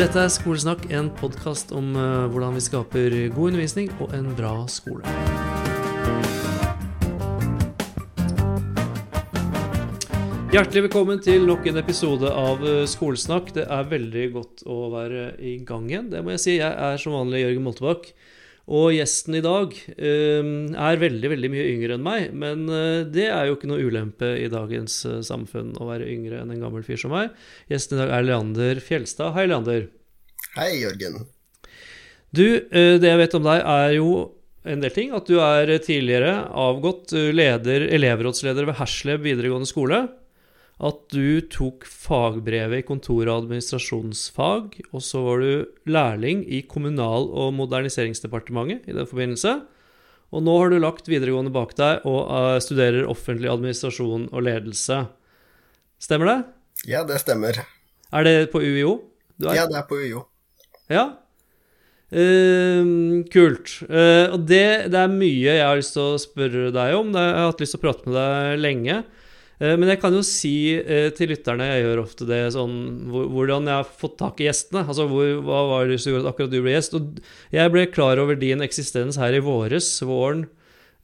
Dette er Skolesnakk, en podkast om eh, hvordan vi skaper god undervisning og en bra skole. Hjertelig velkommen til nok en episode av eh, Skolesnakk. Det er veldig godt å være i gang igjen. Det må jeg si. Jeg er som vanlig Jørgen Moltebakk. Og gjesten i dag eh, er veldig veldig mye yngre enn meg. Men eh, det er jo ikke noe ulempe i dagens eh, samfunn å være yngre enn en gammel fyr som meg. Gjesten i dag er Leander Fjelstad. Hei, Leander. Hei, Jørgen. Du, det jeg vet om deg, er jo en del ting. At du er tidligere avgått leder, elevrådsleder ved Hersleb videregående skole. At du tok fagbrevet i kontor- og administrasjonsfag. Og så var du lærling i Kommunal- og moderniseringsdepartementet i den forbindelse. Og nå har du lagt videregående bak deg og eh, studerer offentlig administrasjon og ledelse. Stemmer det? Ja, det stemmer. Er det på UiO? Du er? Ja, det er på UiO. Ja. Uh, kult. Uh, og det, det er mye jeg har lyst til å spørre deg om. Jeg har hatt lyst til å prate med deg lenge. Eh, men jeg kan jo si eh, til lytterne, jeg gjør ofte det sånn Hvordan jeg har fått tak i gjestene. Altså hvor, hva var det som gjorde at akkurat du ble gjest? Og jeg ble klar over din eksistens her i våres, våren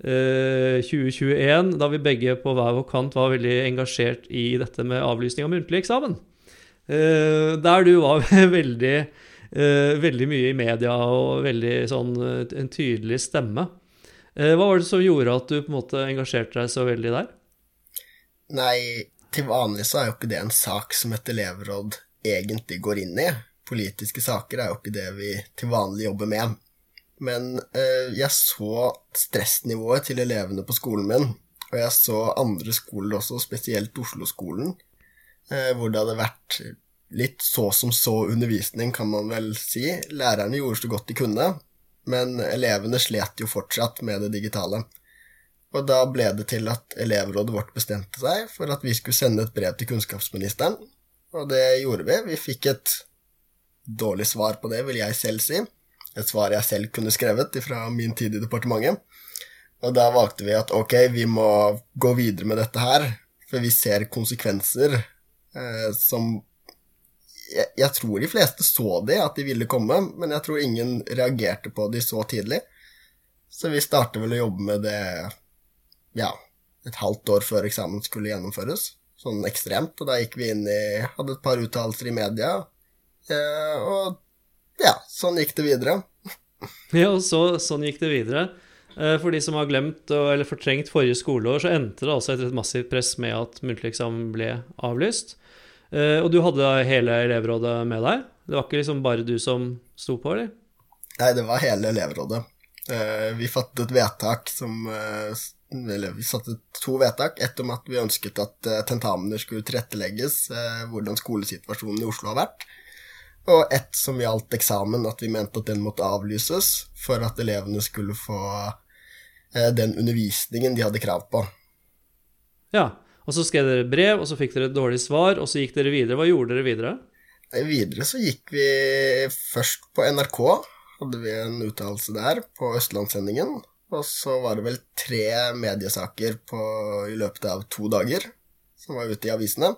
eh, 2021, da vi begge på hver vår kant var veldig engasjert i dette med avlysning av muntlig eksamen. Eh, der du var veldig eh, veldig mye i media og veldig sånn eh, en tydelig stemme. Eh, hva var det som gjorde at du på en måte engasjerte deg så veldig der? Nei, til vanlig så er jo ikke det en sak som et elevråd egentlig går inn i. Politiske saker er jo ikke det vi til vanlig jobber med. Men eh, jeg så stressnivået til elevene på skolen min, og jeg så andre skoler også, spesielt Oslo-skolen, eh, hvor det hadde vært litt så som så undervisning, kan man vel si. Lærerne gjorde så godt de kunne, men elevene slet jo fortsatt med det digitale. Og da ble det til at elevrådet vårt bestemte seg for at vi skulle sende et brev til kunnskapsministeren, og det gjorde vi. Vi fikk et dårlig svar på det, vil jeg selv si. Et svar jeg selv kunne skrevet fra min tid i departementet. Og da valgte vi at ok, vi må gå videre med dette her, for vi ser konsekvenser eh, som jeg, jeg tror de fleste så det, at de ville komme, men jeg tror ingen reagerte på de så tidlig. Så vi startet vel å jobbe med det ja, et halvt år før eksamen skulle gjennomføres. Sånn ekstremt. Og da gikk vi inn i Hadde et par uttalelser i media. Eh, og ja, sånn gikk det videre. Ja, og så, sånn gikk det videre. Eh, For de som har glemt eller fortrengt forrige skoleår, så endte det altså etter et massivt press med at muntlig eksamen ble avlyst. Eh, Og du hadde hele elevrådet med deg? Det var ikke liksom bare du som sto på, eller? Nei, det var hele elevrådet. Eh, Vi fattet et vedtak som Eller vi satte to vedtak. Ett om at vi ønsket at eh, tentamener skulle tilrettelegges, eh, hvordan skolesituasjonen i Oslo har vært. Og ett som gjaldt eksamen, at vi mente at den måtte avlyses for at elevene skulle få eh, den undervisningen de hadde krav på. Ja. Og så skrev dere brev, og så fikk dere et dårlig svar, og så gikk dere videre. Hva gjorde dere videre? Videre så gikk vi først på NRK, hadde vi en uttalelse der på Østlandssendingen. Og så var det vel tre mediesaker på, i løpet av to dager som var ute i avisene.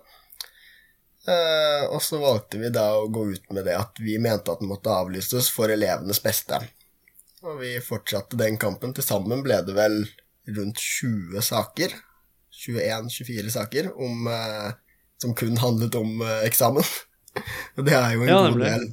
Eh, og så valgte vi da å gå ut med det at vi mente at den måtte avlyses for elevenes beste. Og vi fortsatte den kampen. Til sammen ble det vel rundt 20 saker. 21-24 saker om, eh, som kun handlet om eh, eksamen. Og det er jo en Ja, god del.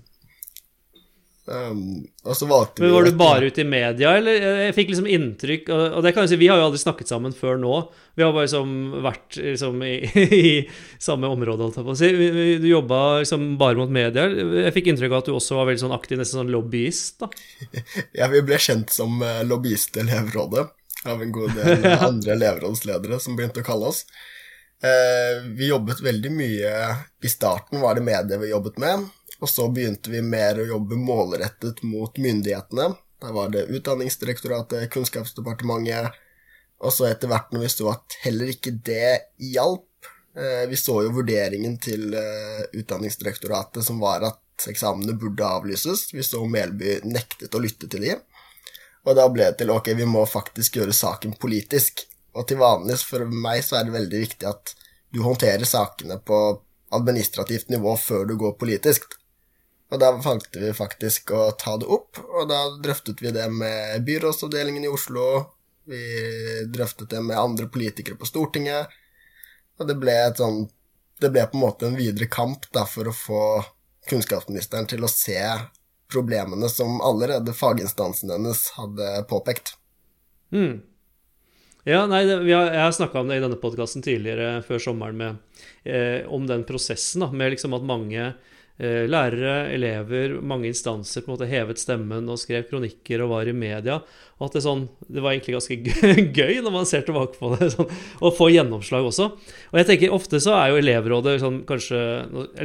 Um, så valgte Men Var du bare ute i media, eller? Jeg fikk liksom inntrykk Og det kan jeg si, vi har jo aldri snakket sammen før nå. Vi har bare liksom vært liksom i, i samme område, holdt jeg på å si. Du jobba liksom bare mot media. Jeg fikk inntrykk av at du også var veldig sånn aktiv, nesten sånn lobbyist, da. Ja, vi ble kjent som eh, lobbyist i elevrådet av en god del andre elevrådsledere som begynte å kalle oss. Eh, vi jobbet veldig mye I starten var det medier vi jobbet med, og så begynte vi mer å jobbe målrettet mot myndighetene. Der var det Utdanningsdirektoratet, Kunnskapsdepartementet, og så etter hvert når vi så at heller ikke det hjalp eh, Vi så jo vurderingen til eh, Utdanningsdirektoratet som var at eksamene burde avlyses. Vi så Melby nektet å lytte til dem. Og da ble det til ok, vi må faktisk gjøre saken politisk. Og til vanlig for meg så er det veldig viktig at du håndterer sakene på administrativt nivå før du går politisk. Og da valgte vi faktisk å ta det opp, og da drøftet vi det med byrådsavdelingen i Oslo. Vi drøftet det med andre politikere på Stortinget. Og det ble, sånt, det ble på en måte en videre kamp da, for å få kunnskapsministeren til å se problemene som allerede faginstansen hennes hadde påpekt. Mm. Ja, nei, det, har, Jeg har snakka om det i denne podkasten tidligere, før sommeren, med, eh, om den prosessen da, med liksom at mange lærere, elever, mange instanser på en måte hevet stemmen og skrev kronikker og var i media. Og at det, sånn, det var egentlig ganske gøy når man ser tilbake på det, sånn, å få gjennomslag også. Og jeg tenker Ofte så er jo elevrådet sånn, kanskje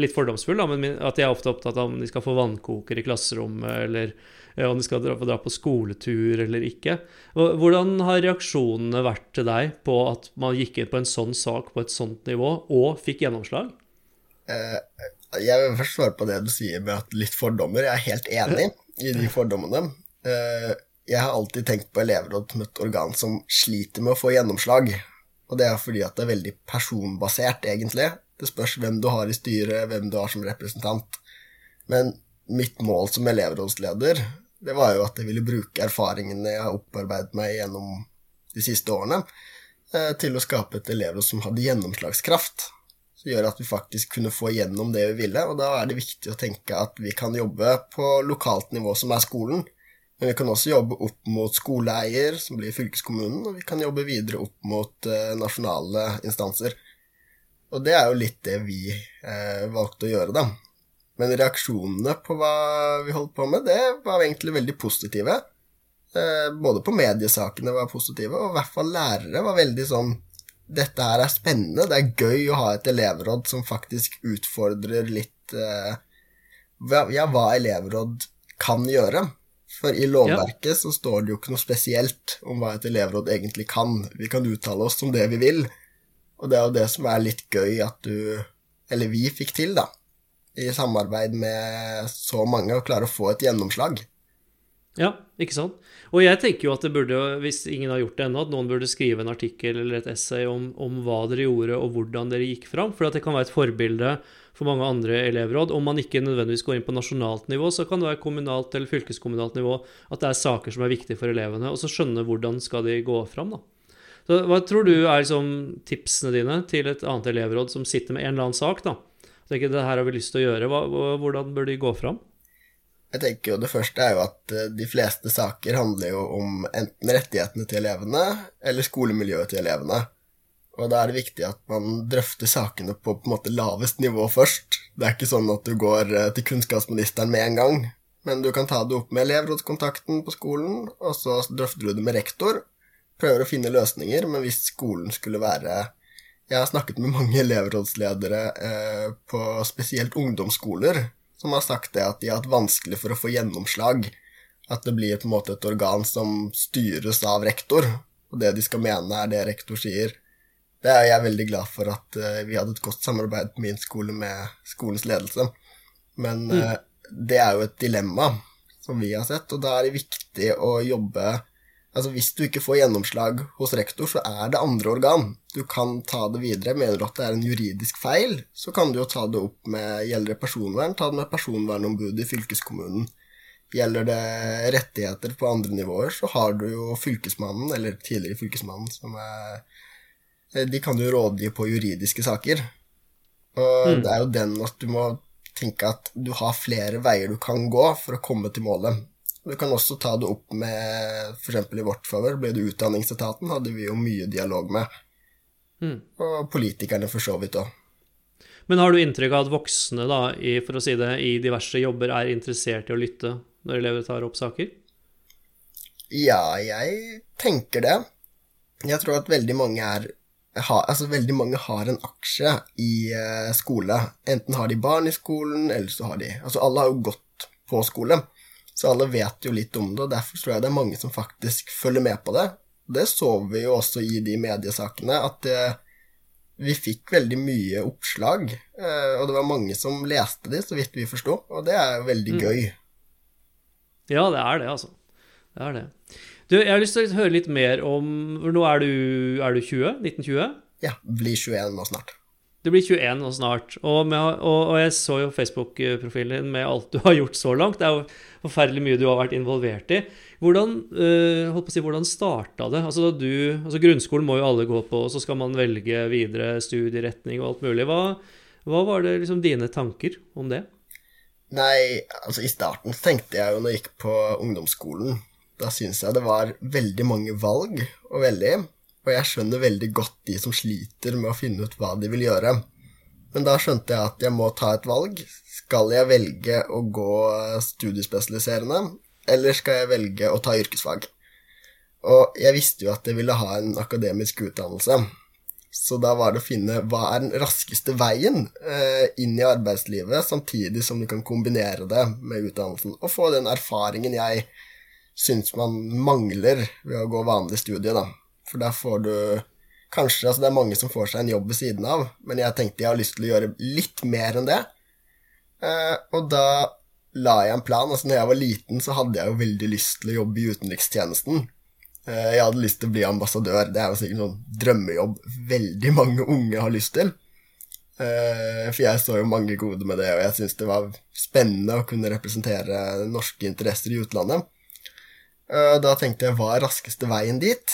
litt fordomsfull, da, men at jeg er ofte opptatt av om de skal få vannkoker i klasserommet, eller eh, om de skal dra, dra på skoletur eller ikke. Hvordan har reaksjonene vært til deg på at man gikk inn på en sånn sak på et sånt nivå, og fikk gjennomslag? Eh, jeg vil først svare på det du sier med at litt fordommer. Jeg er helt enig i de fordommene. Eh, jeg har alltid tenkt på elevråd som et organ som sliter med å få gjennomslag. Og det er fordi at det er veldig personbasert, egentlig. Det spørs hvem du har i styret, hvem du har som representant. Men mitt mål som elevrådsleder, det var jo at jeg ville bruke erfaringene jeg har opparbeidet meg gjennom de siste årene, eh, til å skape et elevråd som hadde gjennomslagskraft som gjør at vi faktisk kunne få igjennom det vi ville. Og da er det viktig å tenke at vi kan jobbe på lokalt nivå, som er skolen. Men vi kan også jobbe opp mot skoleeier, som blir fylkeskommunen, og vi kan jobbe videre opp mot uh, nasjonale instanser. Og det er jo litt det vi eh, valgte å gjøre, da. Men reaksjonene på hva vi holdt på med, det var egentlig veldig positive. Eh, både på mediesakene var positive, og i hvert fall lærere var veldig sånn dette her er spennende. Det er gøy å ha et elevråd som faktisk utfordrer litt uh, Ja, hva elevråd kan gjøre. For i lovverket ja. så står det jo ikke noe spesielt om hva et elevråd egentlig kan. Vi kan uttale oss om det vi vil, og det er jo det som er litt gøy at du, eller vi, fikk til, da. I samarbeid med så mange, å klare å få et gjennomslag. Ja, ikke sant. Og jeg tenker jo at det burde, hvis ingen har gjort det ennå, at noen burde skrive en artikkel eller et essay om, om, hva dere gjorde og hvordan dere gikk fram. For det kan være et forbilde for mange andre elevråd. Om man ikke nødvendigvis går inn på nasjonalt nivå, så kan det være kommunalt eller fylkeskommunalt nivå at det er saker som er viktige for elevene, og så skjønne hvordan skal de gå fram, da. Så hva tror du er liksom tipsene dine til et annet elevråd som sitter med en eller annen sak, da? Tenker, det her har vi lyst til å gjøre. Hva, hvordan bør de gå fram? Jeg tenker jo Det første er jo at eh, de fleste saker handler jo om enten rettighetene til elevene eller skolemiljøet til elevene. Og da er det viktig at man drøfter sakene på på en måte lavest nivå først. Det er ikke sånn at du går eh, til kunnskapsministeren med en gang, men du kan ta det opp med elevrådskontakten på skolen, og så drøfter du det med rektor. Prøver å finne løsninger, men hvis skolen skulle være Jeg har snakket med mange elevrådsledere eh, på spesielt ungdomsskoler som har sagt det at de har hatt vanskelig for å få gjennomslag. At det blir på en måte et organ som styres av rektor, og det de skal mene, er det rektor sier. Det er jeg veldig glad for at uh, vi hadde et godt samarbeid på min skole med skolens ledelse. Men mm. det er jo et dilemma som vi har sett, og da er det viktig å jobbe Altså Hvis du ikke får gjennomslag hos rektor, så er det andre organ. Du kan ta det videre. Mener du at det er en juridisk feil, så kan du jo ta det opp med Gjelder det personvern, ta det med personvernombudet i fylkeskommunen. Gjelder det rettigheter på andre nivåer, så har du jo fylkesmannen, eller tidligere fylkesmannen, som er De kan jo rådgi på juridiske saker. Og mm. det er jo den at du må tenke at du har flere veier du kan gå for å komme til målet. Du kan også ta det opp med f.eks. i vårt favør, ble det Utdanningsetaten, hadde vi jo mye dialog med. Mm. Og politikerne for så vidt òg. Men har du inntrykk av at voksne da, i, for å si det, i diverse jobber er interessert i å lytte når elever tar opp saker? Ja, jeg tenker det. Jeg tror at veldig mange er ha, altså veldig mange har en aksje i uh, skole. Enten har de barn i skolen, eller så har de Altså alle har jo gått på skole. Så alle vet jo litt om det, og derfor tror jeg det er mange som faktisk følger med på det. Det så vi jo også i de mediesakene, at det, vi fikk veldig mye oppslag. Eh, og det var mange som leste de, så vidt vi forsto, og det er jo veldig mm. gøy. Ja, det er det, altså. Det er det. Du, jeg har lyst til å høre litt mer om Nå er du, er du 20? 1920? Ja, blir 21 nå snart. Du blir 21 nå snart, og, med, og, og jeg så jo Facebook-profilen din med alt du har gjort så langt. Det er jo forferdelig mye du har vært involvert i. Hvordan, øh, holdt på å si, hvordan starta det? Altså, du, altså Grunnskolen må jo alle gå på, og så skal man velge videre studieretning og alt mulig. Hva, hva var det liksom dine tanker om det? Nei, altså i starten tenkte jeg jo når jeg gikk på ungdomsskolen Da syntes jeg det var veldig mange valg velge i og jeg skjønner veldig godt de som sliter med å finne ut hva de vil gjøre. Men da skjønte jeg at jeg må ta et valg. Skal jeg velge å gå studiespesialiserende, eller skal jeg velge å ta yrkesfag? Og jeg visste jo at jeg ville ha en akademisk utdannelse. Så da var det å finne hva er den raskeste veien eh, inn i arbeidslivet, samtidig som du kan kombinere det med utdannelsen, og få den erfaringen jeg syns man mangler ved å gå vanlig studie, da. For der får du Kanskje altså det er mange som får seg en jobb ved siden av, men jeg tenkte jeg har lyst til å gjøre litt mer enn det. Eh, og da la jeg en plan. altså når jeg var liten, så hadde jeg jo veldig lyst til å jobbe i utenrikstjenesten. Eh, jeg hadde lyst til å bli ambassadør. Det er jo sikkert en sånn drømmejobb veldig mange unge har lyst til. Eh, for jeg så jo mange gode med det, og jeg syntes det var spennende å kunne representere norske interesser i utlandet. Da tenkte jeg hva er raskeste veien dit?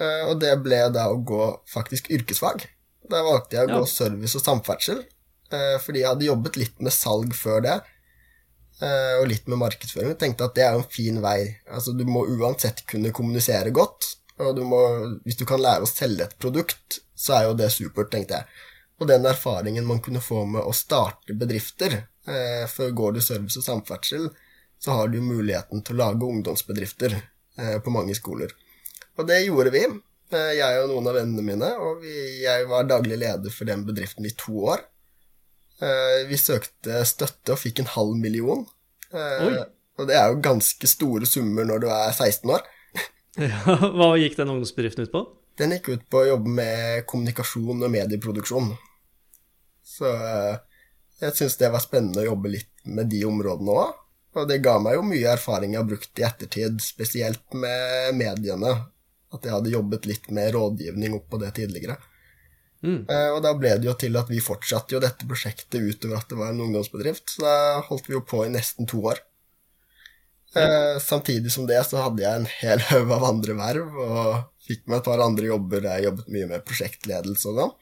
Eh, og det ble da å gå faktisk yrkesfag. Da valgte jeg å ja. gå service og samferdsel, eh, fordi jeg hadde jobbet litt med salg før det. Eh, og litt med markedsføring. Jeg tenkte at det er en fin vei. Altså, du må uansett kunne kommunisere godt. Og du må, hvis du kan lære å selge et produkt, så er jo det supert, tenkte jeg. Og den erfaringen man kunne få med å starte bedrifter For går du service og samferdsel, så har du muligheten til å lage ungdomsbedrifter på mange skoler. Og det gjorde vi, eh, jeg og noen av vennene mine. Og vi, jeg var daglig leder for den bedriften i to år. Eh, vi søkte støtte og fikk en halv million. Eh, Oi. Og det er jo ganske store summer når du er 16 år. Ja, hva gikk den ungdomsbedriften ut på? Den gikk ut på å jobbe med kommunikasjon og medieproduksjon. Så jeg syns det var spennende å jobbe litt med de områdene òg. Og det ga meg jo mye erfaring jeg har brukt i ettertid, spesielt med mediene at jeg hadde jobbet litt med rådgivning opp på det tidligere. Mm. Eh, og da ble det jo til at vi fortsatte jo dette prosjektet utover at det var en ungdomsbedrift, så da holdt vi jo på i nesten to år. Eh, samtidig som det så hadde jeg en hel haug av andre verv, og fikk meg et par andre jobber der jeg jobbet mye med prosjektledelse og sånn.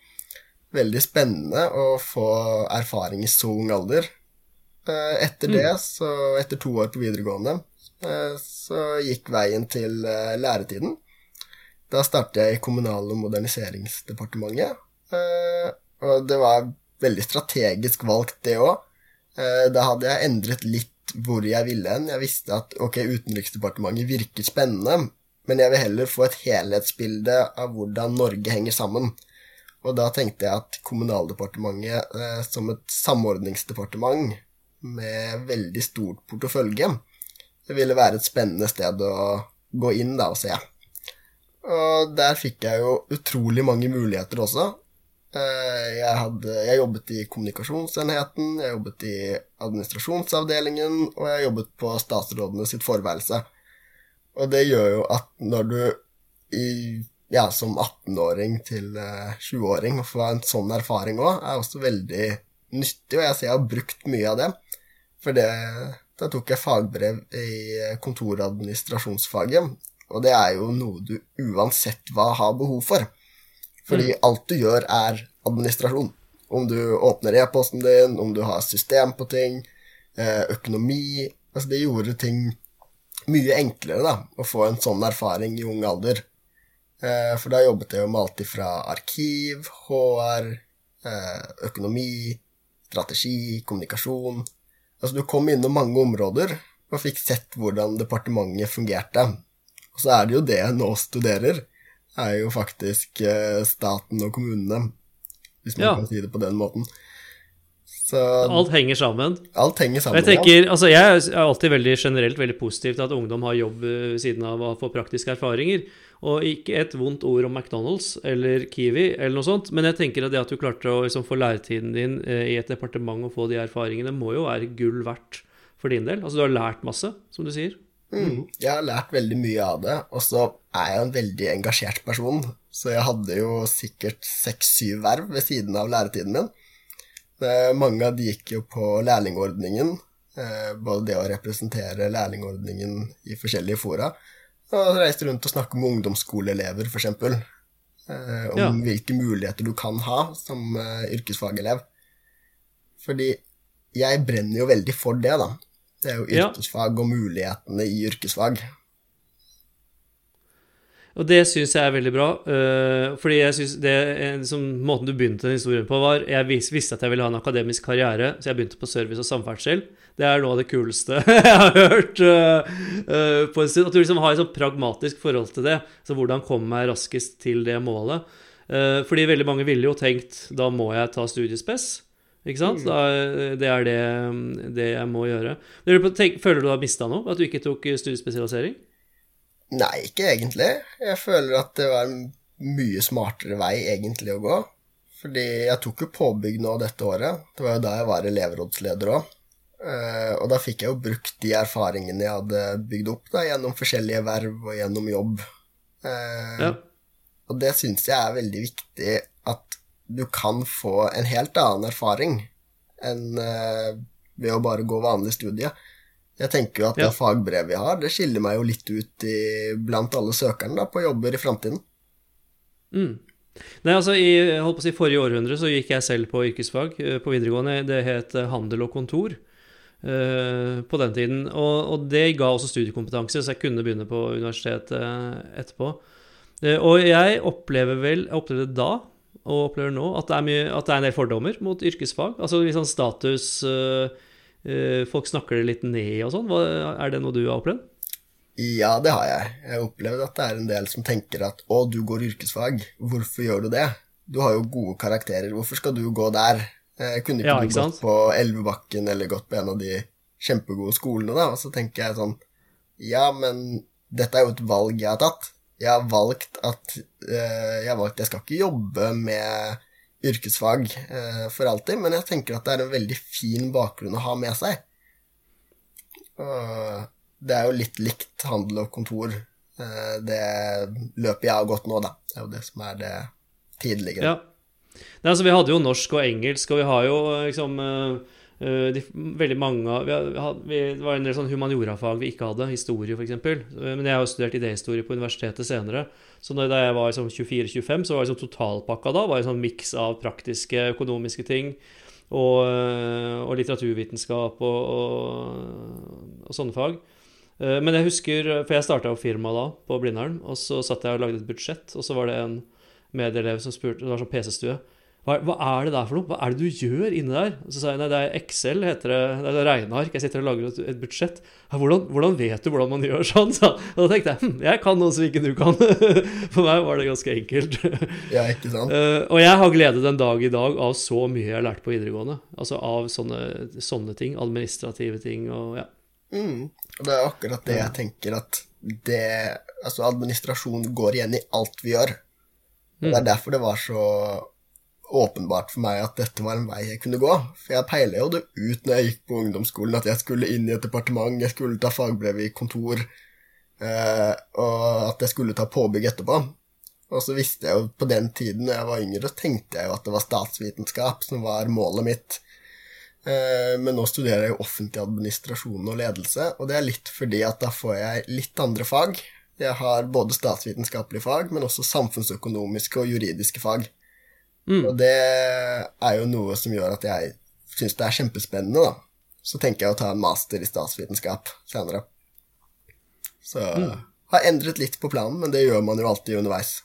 Veldig spennende å få erfaring i så ung alder. Eh, etter mm. det, så etter to år på videregående, så gikk veien til læretiden. Da startet jeg i Kommunal- og moderniseringsdepartementet. Eh, og det var veldig strategisk valgt, det òg. Eh, da hadde jeg endret litt hvor jeg ville hen. Jeg visste at ok, Utenriksdepartementet virker spennende, men jeg vil heller få et helhetsbilde av hvordan Norge henger sammen. Og da tenkte jeg at Kommunaldepartementet eh, som et samordningsdepartement med veldig stort portefølje det ville være et spennende sted å gå inn da og se. Og der fikk jeg jo utrolig mange muligheter også. Eh, jeg, hadde, jeg, jobbet i kommunikasjonsenheten, jeg jobbet i administrasjonsavdelingen, og jeg jobbet på statsrådene sitt forværelse. Og det gjør jo at når du i, ja, som 18-åring til 20-åring får en sånn erfaring òg, er også veldig nyttig, og jeg ser jeg har brukt mye av det. For det, da tok jeg fagbrev i kontoradministrasjonsfaget, og det er jo noe du uansett hva har behov for. Fordi mm. alt du gjør, er administrasjon. Om du åpner e-posten din, om du har system på ting, eh, økonomi Altså, det gjorde ting mye enklere, da, å få en sånn erfaring i ung alder. Eh, for da jobbet jeg jo med alt ifra arkiv, HR, eh, økonomi, strategi, kommunikasjon Altså, du kom innom mange områder og fikk sett hvordan departementet fungerte. Og så er det jo det en nå studerer, er jo faktisk eh, staten og kommunene, hvis man ja. kan si det på den måten. Så, alt henger sammen. Alt henger sammen, jeg tenker, ja. altså Jeg er alltid veldig generelt veldig positiv til at ungdom har jobb ved eh, siden av å få praktiske erfaringer. Og ikke et vondt ord om McDonald's eller Kiwi, eller noe sånt, men jeg tenker at det at du klarte å liksom, få læretiden din eh, i et departement og få de erfaringene, må jo være gull verdt for din del. Altså Du har lært masse, som du sier. Mm. Jeg har lært veldig mye av det, og så er jeg en veldig engasjert person. Så jeg hadde jo sikkert seks-syv verv ved siden av læretiden min. Mange av de gikk jo på lærlingordningen, eh, både det å representere lærlingordningen i forskjellige fora, og reiste rundt og snakke med ungdomsskoleelever, f.eks. Eh, om Ja. hvilke muligheter du kan ha som eh, yrkesfagelev. Fordi jeg brenner jo veldig for det, da. Det er jo yrkesfag og mulighetene i yrkesfag. Og det syns jeg er veldig bra. øh, fordi jeg synes det er som Måten du begynte den historien på, var Jeg visste at jeg ville ha en akademisk karriere, så jeg begynte på service og samferdsel. Det er noe av det kuleste jeg har hørt øh, på en stund. At du liksom har et sånn pragmatisk forhold til det. Så hvordan komme meg raskest til det målet. Eh, fordi veldig mange ville jo tenkt da må jeg ta studiespes. Ikke sant? Da, det er det, det jeg må gjøre. Føler du du har mista noe? At du ikke tok studiespesialisering? Nei, ikke egentlig. Jeg føler at det var en mye smartere vei egentlig å gå. Fordi jeg tok jo påbygg nå dette året. Det var jo da jeg var elevrådsleder òg. og da fikk jeg jo brukt de erfaringene jeg hadde bygd opp da, gjennom forskjellige verv og gjennom jobb. Eh, Ja. Og det syns jeg er veldig viktig, at du kan få en helt annen erfaring enn uh, ved å bare gå vanlig studie. Jeg tenker jo at Ja. det fagbrevet jeg har, det skiller meg jo litt ut i, blant alle søkerne da, på jobber i framtiden. Mm. Nei, altså I holdt på å si, forrige århundre så gikk jeg selv på yrkesfag eh, på videregående. Det het eh, handel og kontor uh, på den tiden. Og, og det ga også studiekompetanse, så jeg kunne begynne på universitetet etterpå. Uh, og jeg opplever vel, jeg opplevde da, og opplever nå, at det er, mye, at det er en del fordommer mot yrkesfag. Altså litt sånn status eh, eh, Folk snakker det litt ned og sånn. Er det noe du har opplevd? Ja, det har jeg. Jeg har opplevd at det er en del som tenker at å, du går yrkesfag, hvorfor gjør du det? Du har jo gode karakterer, hvorfor skal du gå der? Jeg kunne ikke Ja, du ikke sant? gått på Elvebakken eller gått på en av de kjempegode skolene, da? Og så tenker jeg sånn Ja, men dette er jo et valg jeg har tatt. Jeg har valgt at uh, Jeg har valgt jeg skal ikke jobbe med yrkesfag uh, for alltid, men jeg tenker at det er en veldig fin bakgrunn å ha med seg. Uh, det er jo litt likt handel og kontor, eh, det løpet jeg har gått nå, da. Det er jo det som er det tidligere. Ja. Nei, altså, vi hadde jo norsk og engelsk, og vi har jo liksom de, veldig mange vi, vi, Det var en del sånn humaniorafag vi ikke hadde, historie f.eks. Men jeg har jo studert idéhistorie på universitetet senere. Så da jeg var liksom 24-25, så var liksom totalpakka da var en sånn miks av praktiske, økonomiske ting og, eh, og litteraturvitenskap og, og, og sånne fag. Eh, Men jeg husker, for jeg starta jo firma da, på Blindern, og så satt jeg og lagde et budsjett, og så var det en medelev som spurte, det var sånn PC-stue, hva, hva er det der for noe? Hva er det du gjør inni der? Og så sa jeg nei, det er Excel, heter det, det er regneark, jeg sitter og lager et, et budsjett. Hvordan, hvordan vet du hvordan man gjør sånn? Så, og da tenkte jeg, hm, jeg kan noe som ikke du kan. For meg var det ganske enkelt. Ja, ikke sant? Uh, og jeg har glede den dag i dag av så mye jeg har lært på videregående. Altså av sånne, sånne ting, administrative ting og ja. Mm. Det er akkurat det jeg tenker at det Altså, administrasjon går igjen i alt vi gjør. Mm. det er derfor det var så åpenbart for meg at dette var en vei jeg kunne gå. For jeg peila jo det ut når jeg gikk på ungdomsskolen, at jeg skulle inn i et departement, jeg skulle ta fagbrev i kontor, eh, og at jeg skulle ta påbygg etterpå. Og så visste jeg jo på den tiden, når jeg var yngre, tenkte jeg jo at det var statsvitenskap som var målet mitt. Eh, Men nå studerer jeg jo offentlig administrasjon og ledelse, og det er litt fordi at da får jeg litt andre fag. Jeg har både statsvitenskapelige fag, men også samfunnsøkonomiske og juridiske fag. Og det er jo noe som gjør at jeg syns det er kjempespennende, da. Så tenker jeg å ta en master i statsvitenskap senere. Så har endret litt på planen, men det gjør man jo alltid underveis.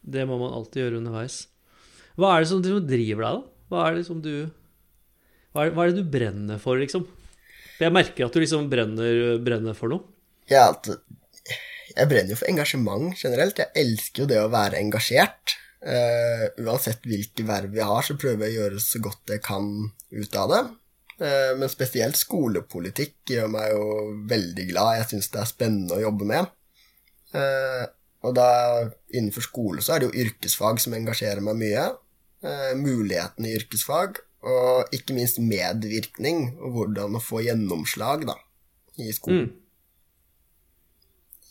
Det må man alltid gjøre underveis. Hva er det som driver deg, da? Hva er det som du Hva er, hva er det du brenner for, liksom? For jeg merker at du liksom brenner, brenner for noe. Jeg, alltid, jeg brenner jo for engasjement generelt. Jeg elsker jo det å være engasjert. Eh, uansett hvilke verv jeg har, så prøver jeg å gjøre så godt jeg kan ut av det. Uh, men spesielt skolepolitikk gjør meg jo veldig glad. Jeg syns det er spennende å jobbe med. Uh, og da innenfor skole så er det jo yrkesfag som engasjerer meg mye. Mulighetene i yrkesfag, og ikke minst medvirkning, og hvordan å få gjennomslag da, i skolen. Mm.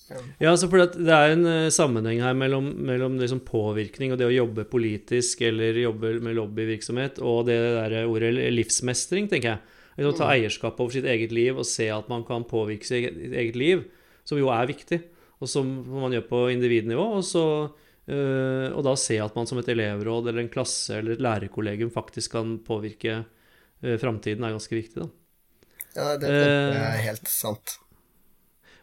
Ja, altså for det er en uh, sammenheng her mellom, mellom liksom påvirkning og det å jobbe politisk eller jobbe med lobbyvirksomhet og det der ordet livsmestring, tenker jeg. Liksom ta mm. eierskap over sitt eget liv og se at man kan påvirke sitt eget liv, som jo er viktig, og som man gjør på individnivå. Og, så, uh, og da se at man som et elevråd eller en klasse eller et lærerkollegium faktisk kan påvirke uh, framtiden, er ganske viktig. da. Ja, det, det er helt sant.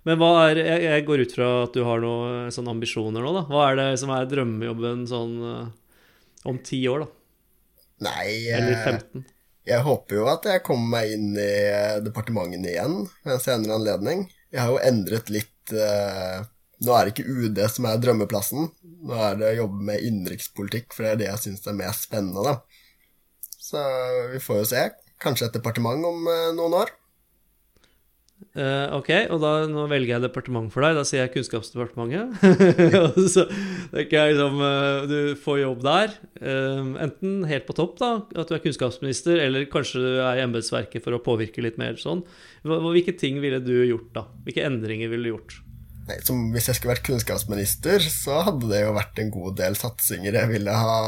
Men hva er, jeg, jeg, går ut fra at du har noen sånne ambisjoner nå, da. Hva er det som er drømmejobben sånn uh, om ti år, da? Nei Eller 15? Eh, jeg håper jo at jeg kommer meg inn i departementet departementene igjen ved en senere anledning. Jeg har jo endret litt Nå er det ikke UD som er drømmeplassen. Nå er det å jobbe med innenrikspolitikk, for det er det jeg syns er mest spennende, da. Så vi får jo se. Kanskje et departement om noen år. Uh, ok, og da, nå velger jeg departement for deg. Da sier jeg Kunnskapsdepartementet. så tenker jeg liksom uh, Du får jobb der. Uh, enten helt på topp, da, at du er kunnskapsminister, eller kanskje du er i embetsverket for å påvirke litt mer sånn. Hvilke ting ville du gjort, da? Hvilke endringer ville du gjort? Nei, som Hvis jeg skulle vært kunnskapsminister, så hadde det jo vært en god del satsinger jeg ville ha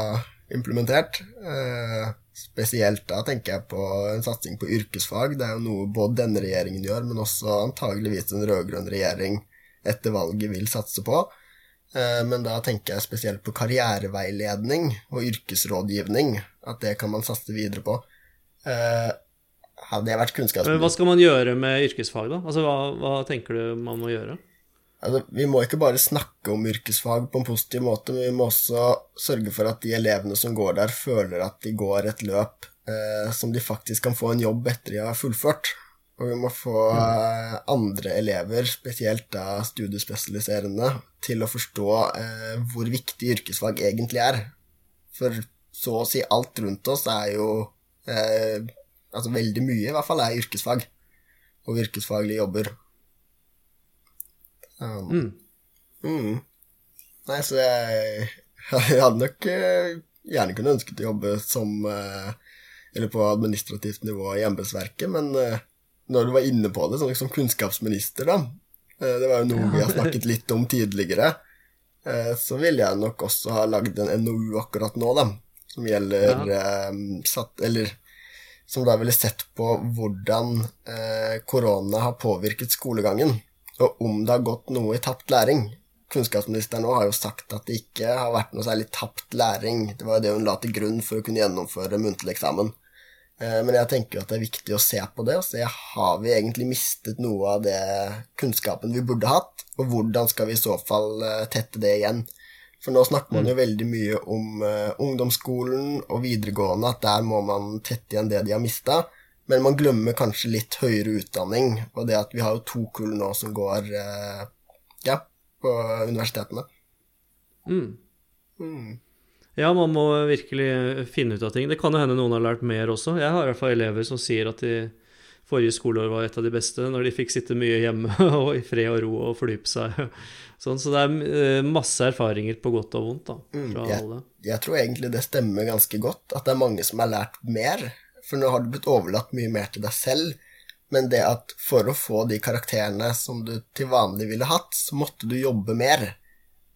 implementert. Uh, Spesielt da tenker jeg på en satsing på yrkesfag. Det er jo noe både denne regjeringen gjør, men også antageligvis en rød-grønn regjering etter valget vil satse på. Eh, men da tenker jeg spesielt på karriereveiledning og yrkesrådgivning. At det kan man satse videre på. Eh, hadde jeg vært kunnskapsminister Hva skal man gjøre med yrkesfag, da? Altså, hva, hva tenker du man må gjøre? Altså, vi må ikke bare snakke om yrkesfag på en positiv måte, men vi må også sørge for at de elevene som går der, føler at de går et løp eh, som de faktisk kan få en jobb etter de har fullført. Og vi må få eh, andre elever, spesielt da studiespesialiserende, til å forstå eh, hvor viktig yrkesfag egentlig er. For så å si alt rundt oss er jo eh, Altså veldig mye, i hvert fall, er yrkesfag. Og yrkesfaglige jobber. Um, mm. Mm. Nei, så jeg, jeg hadde nok uh, gjerne kunnet ønsket å jobbe som uh, Eller på administrativt nivå i embetsverket, men uh, når du var inne på det, sånn som kunnskapsminister, da Det var jo noe vi har snakket litt om tidligere. så ville jeg nok også ha lagd en NOU akkurat nå, da, som gjelder ja. satt, Eller som da ville sett på hvordan korona har påvirket skolegangen og om det har gått noe i tapt læring. Kunnskapsministeren har jo sagt at det ikke har vært noe særlig tapt læring. Det var jo det hun la til grunn for å kunne gjennomføre muntlig eksamen. Eh, men jeg tenker at det er viktig å se på det, og se har vi egentlig mistet noe av det kunnskapen vi burde hatt, og hvordan skal vi i så fall eh, tette det igjen. For nå snakker man jo mm. veldig mye om uh, ungdomsskolen og videregående, at der må man tette igjen det de har mista. Men man glemmer kanskje litt høyere utdanning, og det at vi har jo to kull nå som går eh, ja, på universitetene. Mm. Mm. Ja, man må virkelig finne ut av ting. Det kan jo hende noen har lært mer også. Jeg har i hvert fall elever som sier at de forrige skoleår var et av de beste, når de fikk sitte mye hjemme og i fred og ro og fordype seg. Sånn, så det er eh, masse erfaringer på godt og vondt da, mm, fra mm, jeg, alle. Jeg tror egentlig det stemmer ganske godt, at det er mange som har lært mer for nå har du blitt overlatt mye mer til deg selv. Men det at for å få de karakterene som du til vanlig ville hatt, så måtte du jobbe mer.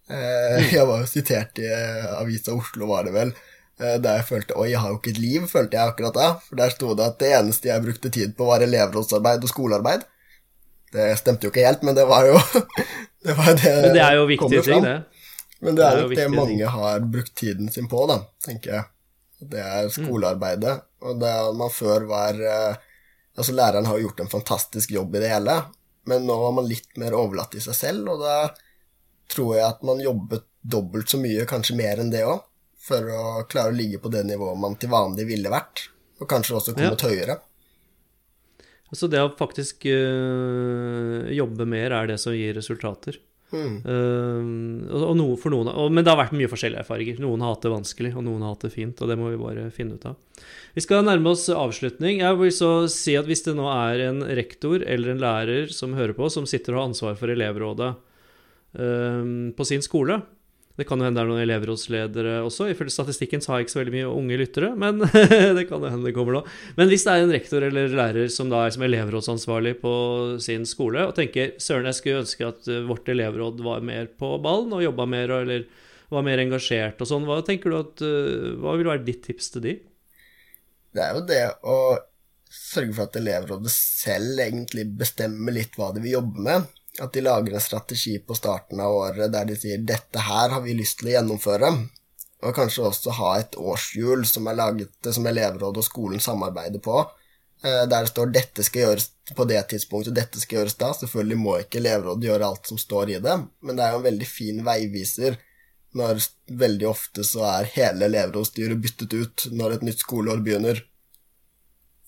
Eh, mm. jeg var jo sitert i eh, Avisa Oslo, var det vel, eh, der jeg følte Oi, jeg har jo ikke et liv, følte jeg akkurat da. For der sto det at det eneste jeg brukte tid på, var elevrådsarbeid og skolearbeid. Det stemte jo ikke helt, men det var jo det, var det, men det er jo viktige ting, det. Men det er, det er jo det mange har brukt tiden sin på, da, tenker jeg. Det er skolearbeidet. Og det man før var eh, Altså, læreren har jo gjort en fantastisk jobb i det hele, men nå var man litt mer overlatt i seg selv, og da tror jeg at man jobbet dobbelt så mye, kanskje mer enn det òg, for å klare å ligge på det nivået man til vanlig ville vært, og kanskje også kommet ja. høyere. Så det å faktisk øh, jobbe mer er det som gir resultater. Mm. Uh, og, noe for noen, og, men det har vært mye forskjellige erfaringer. Noen har hatt det vanskelig, og noen har hatt det fint. Og det må vi bare finne ut av. Vi skal nærme oss avslutning. Jeg vil så si at Hvis det nå er en rektor eller en lærer som hører på, som sitter og har ansvar for elevrådet uh, på sin skole, Det kan jo hende det er noen elevrådsledere også. Ifølge statistikken så har jeg ikke så veldig mye unge lyttere, men det kan jo hende det kommer nå. Men hvis det er en rektor eller lærer som da er som elevrådsansvarlig på sin skole, og tenker søren, jeg skulle ønske at eh, vårt elevråd var mer på ballen og jobba mer, eller var mer engasjert og sånn, hva tenker du at eh, Hva vil være ditt tips til de? Det er jo det å sørge for at elevrådet selv egentlig bestemmer litt hva de vil jobbe med. At de lager en strategi på starten av året der de sier 'dette her har vi lyst til å gjennomføre'. Og kanskje også ha et årshjul som er laget som elevrådet og skolen samarbeider på. Eh, der det står 'dette skal gjøres på det tidspunktet, dette skal gjøres da'. Selvfølgelig må ikke elevrådet gjøre alt som står i det, men det er jo en veldig fin veiviser når veldig ofte så er hele elevrådsstyret byttet ut når et nytt skoleår begynner.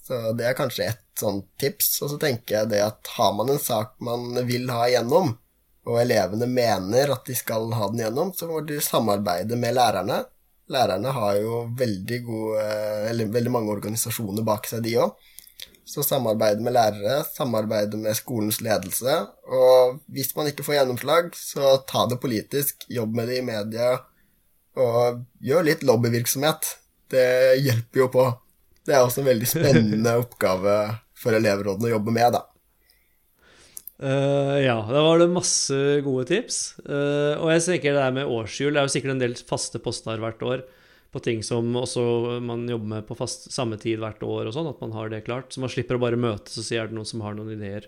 Så det er kanskje ett sånt tips. Og så tenker jeg det at har man en sak man vil ha igjennom, og elevene mener at de skal ha den igjennom, så må de samarbeide med lærerne. Lærerne har jo veldig, gode, eller veldig mange organisasjoner bak seg, de òg. Så samarbeide med lærere, samarbeide med skolens ledelse. Og hvis man ikke får gjennomslag, så ta det politisk, jobb med det i media, og gjør litt lobbyvirksomhet. Det hjelper jo på. Det er også en veldig spennende oppgave for elevrådene å jobbe med, da. Uh, ja, da var det masse gode tips. Uh, og jeg tenker det der med årshjul Det er jo sikkert en del faste poster hvert år på ting som også man jobber med på fast, samme tid hvert år, og sånn, at man har det klart. Så man slipper å bare møtes og si er det noen som har noen ideer.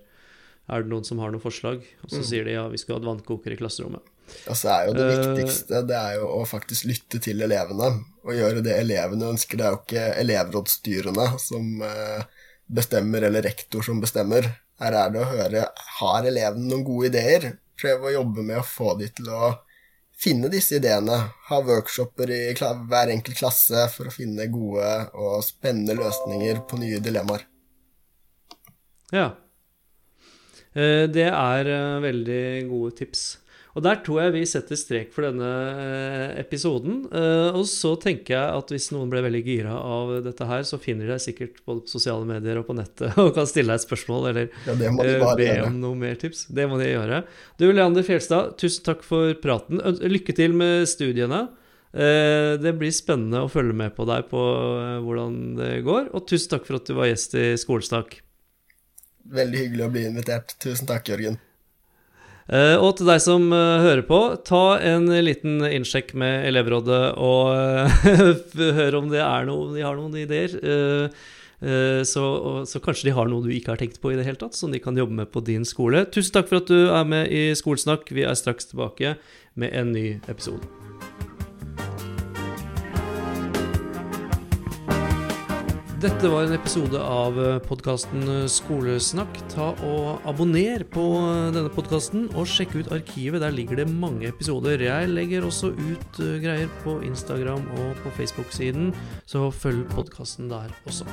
Er det noen som har noen forslag? Og så mm. sier de ja, vi skulle hatt vannkoker i klasserommet. Og så er jo det uh, viktigste det er jo å faktisk lytte til elevene, og gjøre det elevene ønsker. Det er jo ikke elevrådsstyrene som bestemmer, eller rektor som bestemmer. Her er det å høre har elevene noen gode ideer. Prøve å jobbe med å få de til å finne disse ideene. Ha workshoper i hver enkelt klasse for å finne gode og spennende løsninger på nye dilemmaer. Ja. Eh, det er eh, veldig gode tips. Og der tror jeg vi setter strek for denne eh, episoden. Eh, og så tenker jeg at hvis noen ble veldig gira av dette her, så finner de deg sikkert både på sosiale medier og på nettet og kan stille deg et spørsmål eller ja, eh, be om noe mer tips. Det må de gjøre. Du Leander Fjelstad, tusen takk for praten. Lykke til med studiene. Det blir spennende å følge med på deg på hvordan det går. Og tusen takk for at du var gjest i Skolestak. Veldig hyggelig å bli invitert. Tusen takk, Jørgen. Uh, og til deg som uh, hører på, ta en liten innsjekk med elevrådet og uh, hør om det er noe, de har noen ideer. Så, så, kanskje de har noe du ikke har tenkt på i det hele tatt, som de kan jobbe med på din skole. Tusen takk for at du er med i Skolesnakk. Vi er straks tilbake med en ny episode. Dette var en episode av eh, podkasten eh, Skolesnakk. Ta og Abonner på eh, denne podkasten, og sjekk ut arkivet. Der ligger det mange episoder. Jeg legger også ut greier på Instagram og på Facebook-siden, så følg podkasten der også.